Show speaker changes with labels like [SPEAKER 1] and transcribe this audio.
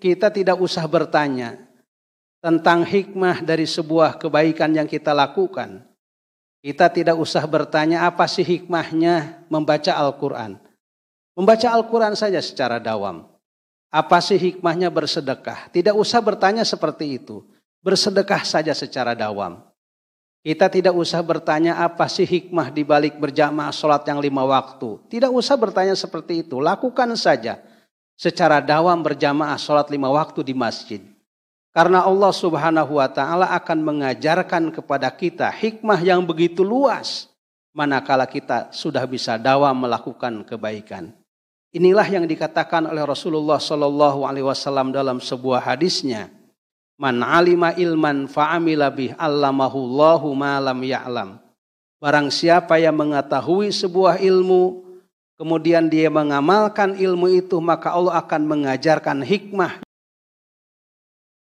[SPEAKER 1] kita tidak usah bertanya tentang hikmah dari sebuah kebaikan yang kita lakukan. Kita tidak usah bertanya apa sih hikmahnya membaca Al-Quran. Membaca Al-Quran saja secara dawam. Apa sih hikmahnya bersedekah? Tidak usah bertanya seperti itu. Bersedekah saja secara dawam. Kita tidak usah bertanya apa sih hikmah di balik berjamaah sholat yang lima waktu. Tidak usah bertanya seperti itu. Lakukan saja secara dawam berjamaah sholat lima waktu di masjid. Karena Allah subhanahu wa ta'ala akan mengajarkan kepada kita hikmah yang begitu luas. Manakala kita sudah bisa dawam melakukan kebaikan. Inilah yang dikatakan oleh Rasulullah Shallallahu Alaihi Wasallam dalam sebuah hadisnya Man alima ilman fa'amila bih allamahullahu ma lam ya'lam. Barang siapa yang mengetahui sebuah ilmu, kemudian dia mengamalkan ilmu itu, maka Allah akan mengajarkan hikmah